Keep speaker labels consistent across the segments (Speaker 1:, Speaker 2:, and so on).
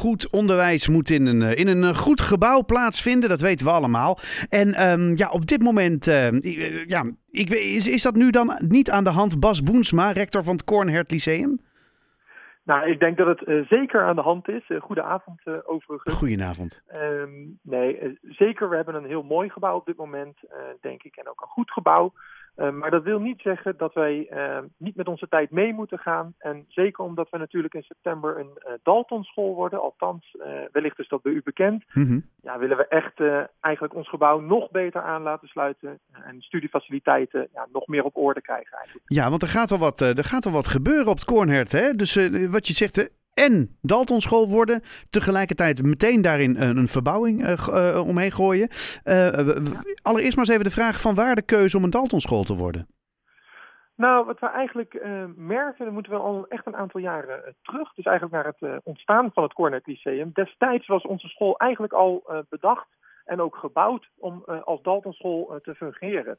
Speaker 1: goed onderwijs moet in een, in een goed gebouw plaatsvinden. Dat weten we allemaal. En ehm, ja, op dit moment, ja, ik, is, is dat nu dan niet aan de hand? Bas Boensma, rector van het Kornhert Lyceum?
Speaker 2: Nou, ik denk dat het uh, zeker aan de hand is. Uh, goedenavond uh, overigens.
Speaker 1: Goedenavond.
Speaker 2: Um, nee, zeker. We hebben een heel mooi gebouw op dit moment, denk ik. En ook een goed gebouw. Uh, maar dat wil niet zeggen dat wij uh, niet met onze tijd mee moeten gaan. En zeker omdat we natuurlijk in september een uh, Daltonschool worden, althans, wellicht is dat bij u bekend. Mm -hmm. Ja, willen we echt eigenlijk ons gebouw nog beter aan laten sluiten. en studiefaciliteiten ja, nog meer op orde krijgen eigenlijk.
Speaker 1: Ja, want er gaat wel wat, er gaat wel wat gebeuren op het Kornhert. Hè? Dus wat je zegt, en Daltonschool worden. Tegelijkertijd meteen daarin een, een verbouwing uh, uh, omheen gooien. Allereerst maar eens even de vraag van waar de keuze om een Daltonschool te worden?
Speaker 2: Nou, wat we eigenlijk merken, dan moeten we al echt een aantal jaren terug. Dus eigenlijk naar het ontstaan van het Cornet Lyceum. Destijds was onze school eigenlijk al bedacht en ook gebouwd om als Daltonschool te fungeren.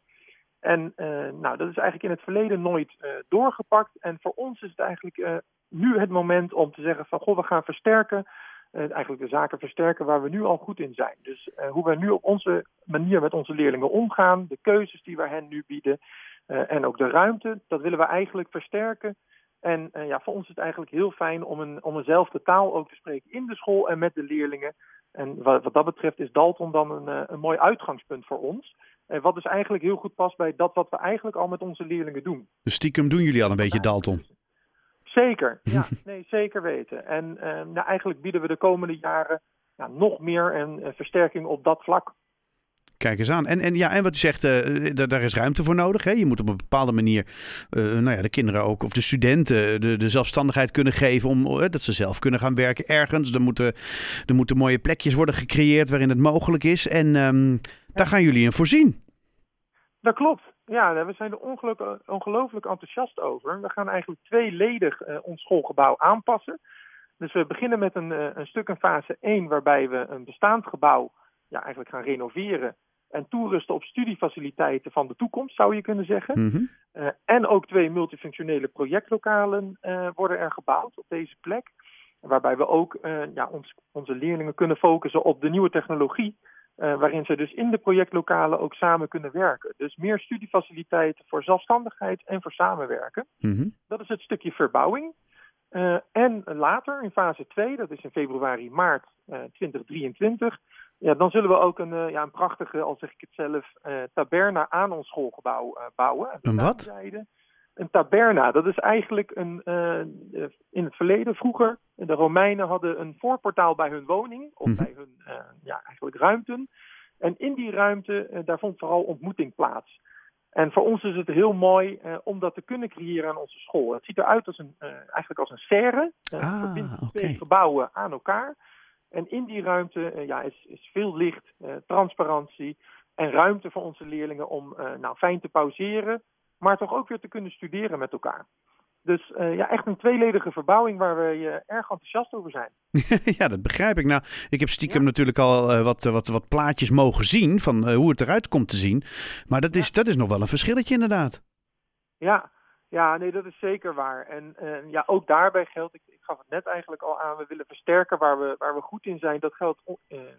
Speaker 2: En nou, dat is eigenlijk in het verleden nooit doorgepakt. En voor ons is het eigenlijk nu het moment om te zeggen van goh, we gaan versterken. Uh, eigenlijk de zaken versterken waar we nu al goed in zijn. Dus uh, hoe we nu op onze manier met onze leerlingen omgaan, de keuzes die we hen nu bieden uh, en ook de ruimte, dat willen we eigenlijk versterken. En ja, voor ons is het eigenlijk heel fijn om, een, om eenzelfde taal ook te spreken in de school en met de leerlingen. En wat, wat dat betreft is Dalton dan een, een mooi uitgangspunt voor ons. En wat dus eigenlijk heel goed past bij dat wat we eigenlijk al met onze leerlingen doen.
Speaker 1: Dus stiekem doen jullie al een beetje Dalton?
Speaker 2: Zeker, ja, nee, zeker weten. En uh, nou, eigenlijk bieden we de komende jaren ja, nog meer een, een, versterking op dat vlak.
Speaker 1: Kijk eens aan. En, en, ja, en wat u zegt, uh, daar is ruimte voor nodig. Hè? Je moet op een bepaalde manier uh, nou ja, de kinderen ook, of de studenten, de, de zelfstandigheid kunnen geven om dat ze zelf kunnen gaan werken ergens. Er moeten, er moeten mooie plekjes worden gecreëerd waarin het mogelijk is. En um, daar gaan jullie in voorzien.
Speaker 2: Dat klopt. Ja, we zijn er ongelooflijk enthousiast over. We gaan eigenlijk tweeledig uh, ons schoolgebouw aanpassen. Dus we beginnen met een, uh, een stuk in fase 1 waarbij we een bestaand gebouw ja, eigenlijk gaan renoveren en toerusten op studiefaciliteiten van de toekomst, zou je kunnen zeggen. Mm -hmm. uh, en ook twee multifunctionele projectlokalen worden er gebouwd op deze plek. Waarbij we ook ja, ons, onze leerlingen kunnen focussen op de nieuwe technologie uh, waarin ze dus in de projectlokalen ook samen kunnen werken. Dus meer studiefaciliteiten voor zelfstandigheid en voor samenwerken. Mm -hmm. Dat is het stukje verbouwing. Uh, en later, in fase 2, dat is in februari, maart uh, 2023, ja, dan zullen we ook een, ja, een prachtige, al zeg ik het zelf, taberna aan ons schoolgebouw bouwen.
Speaker 1: Een wat?
Speaker 2: Zijde. Een taberna, dat is eigenlijk een, in het verleden, vroeger, de Romeinen hadden een voorportaal bij hun woning, of mm -hmm. bij hun uh, ja, eigenlijk ruimten. En in die ruimte, uh, daar vond vooral ontmoeting plaats. En voor ons is het heel mooi om dat te kunnen creëren aan onze school. Het ziet eruit als een, eigenlijk als een serre.
Speaker 1: ah,
Speaker 2: verbindt
Speaker 1: okay.
Speaker 2: twee gebouwen aan elkaar. En in die ruimte ja, is, is veel licht, transparantie en ruimte voor onze leerlingen om nou, fijn te pauzeren, maar toch ook weer te kunnen studeren met elkaar. Dus uh, ja, echt een tweeledige verbouwing waar we uh, erg enthousiast over zijn.
Speaker 1: ja, dat begrijp ik. Nou, ik heb stiekem ja. natuurlijk al uh, wat, wat, wat plaatjes mogen zien van hoe het eruit komt te zien. Maar dat is, dat is nog wel een verschilletje inderdaad.
Speaker 2: Ja, ja nee, dat is zeker waar. En ja, ook daarbij geldt, ik, ik gaf het net eigenlijk al aan, we willen versterken waar we, waar we goed in zijn. Dat geldt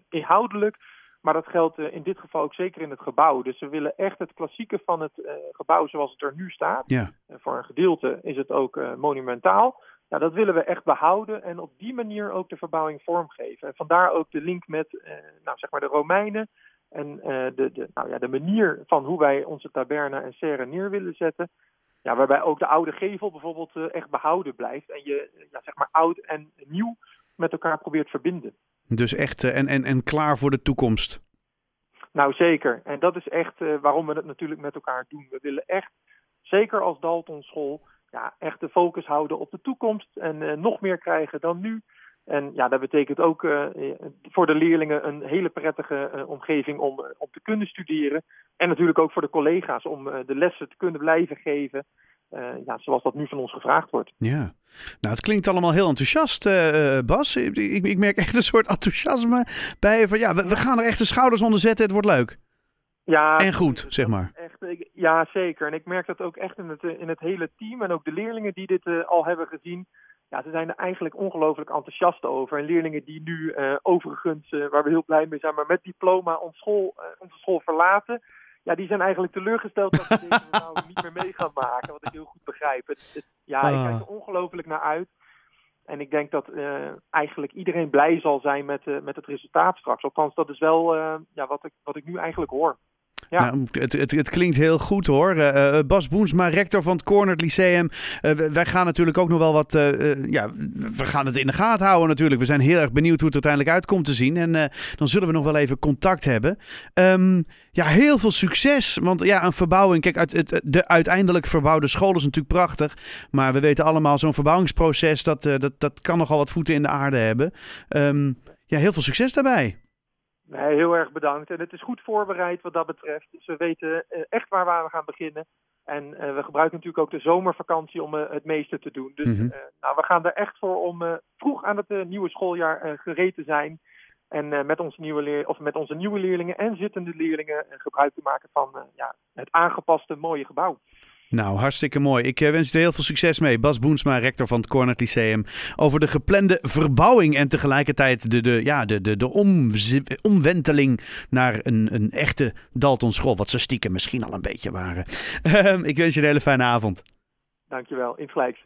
Speaker 2: inhoudelijk, maar dat geldt uh, in dit geval ook zeker in het gebouw. Dus we willen echt het klassieke van het uh, gebouw zoals het er nu staat.
Speaker 1: Ja.
Speaker 2: Voor een gedeelte is het ook monumentaal. Ja, dat willen we echt behouden en op die manier ook de verbouwing vormgeven. En vandaar ook de link met nou, zeg maar de Romeinen en de, de, nou ja, de manier van hoe wij onze taberna en serre neer willen zetten. Ja, waarbij ook de oude gevel bijvoorbeeld echt behouden blijft. En je ja, zeg maar oud en nieuw met elkaar probeert verbinden.
Speaker 1: Dus echt en, en, en klaar voor de toekomst.
Speaker 2: Nou zeker. En dat is echt uh, waarom we het natuurlijk met elkaar doen. We willen echt, zeker als Dalton School, ja, echt de focus houden op de toekomst. En uh, nog meer krijgen dan nu. En ja, dat betekent ook voor de leerlingen een hele prettige omgeving om, om te kunnen studeren. En natuurlijk ook voor de collega's om de lessen te kunnen blijven geven. Uh, ja, zoals dat nu van ons gevraagd wordt.
Speaker 1: Ja, nou het klinkt allemaal heel enthousiast, uh, Bas. Ik, ik, merk echt een soort enthousiasme bij van ja, we, we, gaan er echt de schouders onder zetten, het wordt leuk.
Speaker 2: Ja,
Speaker 1: en goed, zeg maar.
Speaker 2: Echt, ja, zeker. En ik merk dat ook echt in het, in het hele team en ook de leerlingen die dit uh, al hebben gezien. ja, ze zijn er eigenlijk ongelooflijk enthousiast over. En leerlingen die nu overigens, waar we heel blij mee zijn, maar met diploma ons school, onze school verlaten ja, die zijn eigenlijk teleurgesteld dat ze deze nou niet meer mee gaan maken. Wat ik heel goed begrijp. Het, ja, ik kijk er ah. ongelooflijk naar uit. En ik denk dat uh, eigenlijk iedereen blij zal zijn met, uh, met het resultaat straks. Althans, dat is wel uh, ja, wat, ik, wat ik nu eigenlijk hoor.
Speaker 1: Ja. Nou, het, het, het, klinkt heel goed hoor. Uh, Bas Boensma, rector van het Cornert Lyceum. Uh, wij gaan natuurlijk ook nog wel wat. ja, we gaan het in de gaten houden natuurlijk. We zijn heel erg benieuwd hoe het uiteindelijk uitkomt te zien. En dan zullen we nog wel even contact hebben. Um, ja, heel veel succes. Want ja, een verbouwing. Kijk, uit, het, de uiteindelijk verbouwde school is natuurlijk prachtig. Maar we weten allemaal, zo'n verbouwingsproces. Dat, dat, dat kan nogal wat voeten in de aarde hebben. Um, ja, heel veel succes daarbij.
Speaker 2: Nee, heel erg bedankt. En het is goed voorbereid wat dat betreft. Dus we weten eh, echt waar we gaan beginnen. En uh, we gebruiken natuurlijk ook de zomervakantie om uh, het meeste te doen. Dus mm nou, we gaan er echt voor om vroeg aan het nieuwe schooljaar gereed te zijn. En met, onze nieuwe leer of met onze nieuwe leerlingen en zittende leerlingen gebruik te maken van ja, het aangepaste mooie gebouw.
Speaker 1: Nou, hartstikke mooi. Ik eh, wens je heel veel succes mee. Bas Boensma, rector van het Cornet Lyceum. Over de geplande verbouwing en tegelijkertijd de, de, ja, de, de, de omwenteling naar een, een echte Dalton school. Wat ze stiekem misschien al een beetje waren. Ehm, ik wens je een hele fijne avond.
Speaker 2: Dankjewel. In gelijks.